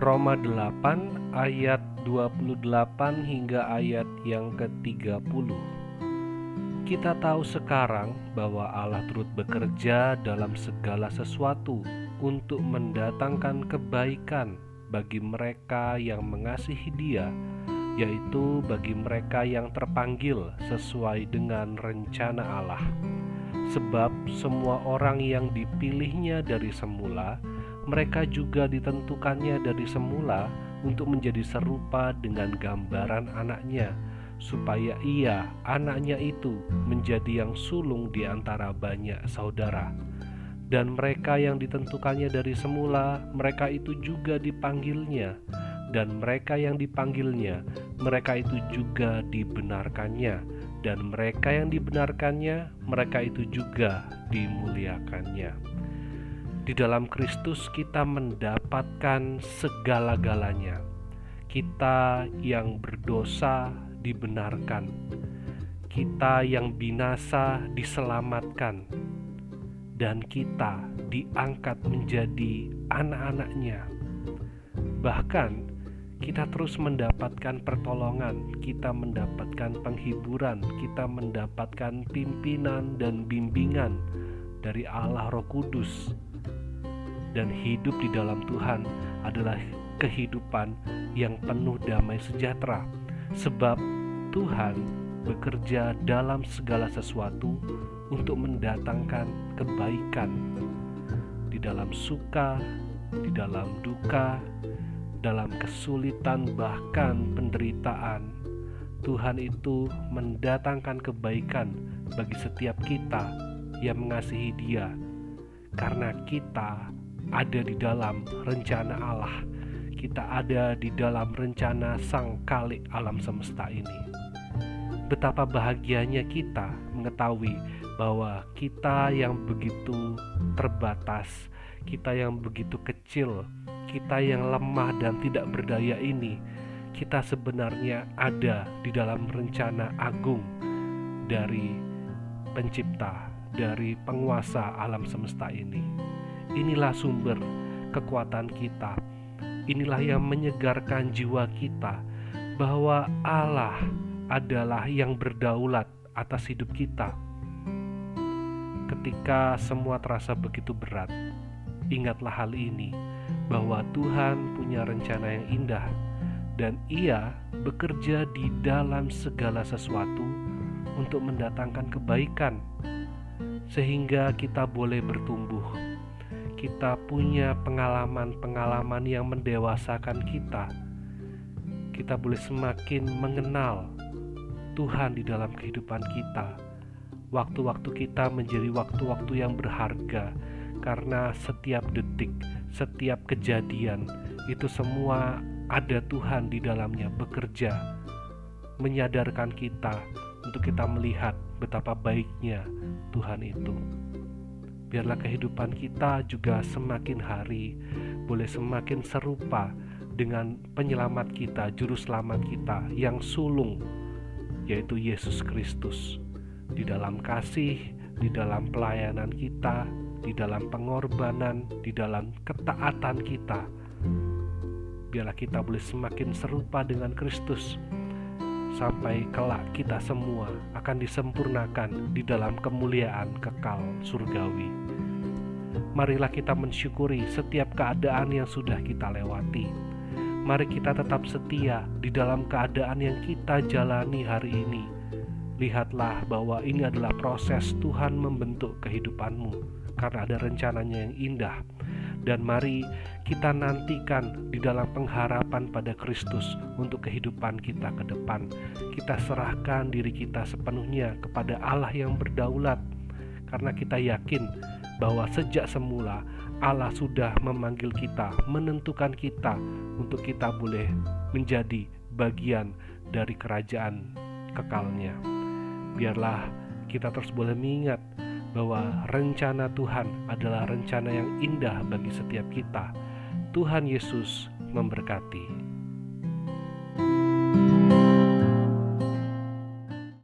Roma 8 ayat 28 hingga ayat yang ke-30 Kita tahu sekarang bahwa Allah turut bekerja dalam segala sesuatu untuk mendatangkan kebaikan bagi mereka yang mengasihi Dia yaitu bagi mereka yang terpanggil sesuai dengan rencana Allah. Sebab semua orang yang dipilihnya dari semula, mereka juga ditentukannya dari semula untuk menjadi serupa dengan gambaran anaknya, supaya ia, anaknya itu, menjadi yang sulung di antara banyak saudara. Dan mereka yang ditentukannya dari semula, mereka itu juga dipanggilnya dan mereka yang dipanggilnya, mereka itu juga dibenarkannya, dan mereka yang dibenarkannya, mereka itu juga dimuliakannya. Di dalam Kristus kita mendapatkan segala-galanya. Kita yang berdosa dibenarkan. Kita yang binasa diselamatkan. Dan kita diangkat menjadi anak-anaknya. Bahkan kita terus mendapatkan pertolongan, kita mendapatkan penghiburan, kita mendapatkan pimpinan dan bimbingan dari Allah Roh Kudus. Dan hidup di dalam Tuhan adalah kehidupan yang penuh damai sejahtera, sebab Tuhan bekerja dalam segala sesuatu untuk mendatangkan kebaikan di dalam suka, di dalam duka, dalam kesulitan, bahkan penderitaan, Tuhan itu mendatangkan kebaikan bagi setiap kita yang mengasihi Dia, karena kita ada di dalam rencana Allah. Kita ada di dalam rencana Sang Kalik alam semesta ini. Betapa bahagianya kita mengetahui bahwa kita yang begitu terbatas, kita yang begitu kecil, kita yang lemah dan tidak berdaya ini, kita sebenarnya ada di dalam rencana agung dari Pencipta, dari penguasa alam semesta ini. Inilah sumber kekuatan kita. Inilah yang menyegarkan jiwa kita bahwa Allah adalah yang berdaulat atas hidup kita. Ketika semua terasa begitu berat, ingatlah hal ini bahwa Tuhan punya rencana yang indah dan Ia bekerja di dalam segala sesuatu untuk mendatangkan kebaikan, sehingga kita boleh bertumbuh. Kita punya pengalaman-pengalaman yang mendewasakan kita. Kita boleh semakin mengenal Tuhan di dalam kehidupan kita. Waktu-waktu kita menjadi waktu-waktu yang berharga karena setiap detik setiap kejadian itu semua ada Tuhan di dalamnya bekerja, menyadarkan kita untuk kita melihat betapa baiknya Tuhan itu. Biarlah kehidupan kita juga semakin hari boleh semakin serupa dengan penyelamat kita, juru selamat kita yang sulung, yaitu Yesus Kristus. Di dalam kasih, di dalam pelayanan kita, di dalam pengorbanan, di dalam ketaatan kita. Biarlah kita boleh semakin serupa dengan Kristus sampai kelak kita semua akan disempurnakan di dalam kemuliaan kekal surgawi. Marilah kita mensyukuri setiap keadaan yang sudah kita lewati. Mari kita tetap setia di dalam keadaan yang kita jalani hari ini. Lihatlah bahwa ini adalah proses Tuhan membentuk kehidupanmu karena ada rencananya yang indah. Dan mari kita nantikan di dalam pengharapan pada Kristus untuk kehidupan kita ke depan. Kita serahkan diri kita sepenuhnya kepada Allah yang berdaulat, karena kita yakin bahwa sejak semula Allah sudah memanggil kita, menentukan kita untuk kita boleh menjadi bagian dari kerajaan kekalnya. Biarlah kita terus boleh mengingat bahwa rencana Tuhan adalah rencana yang indah bagi setiap kita. Tuhan Yesus memberkati.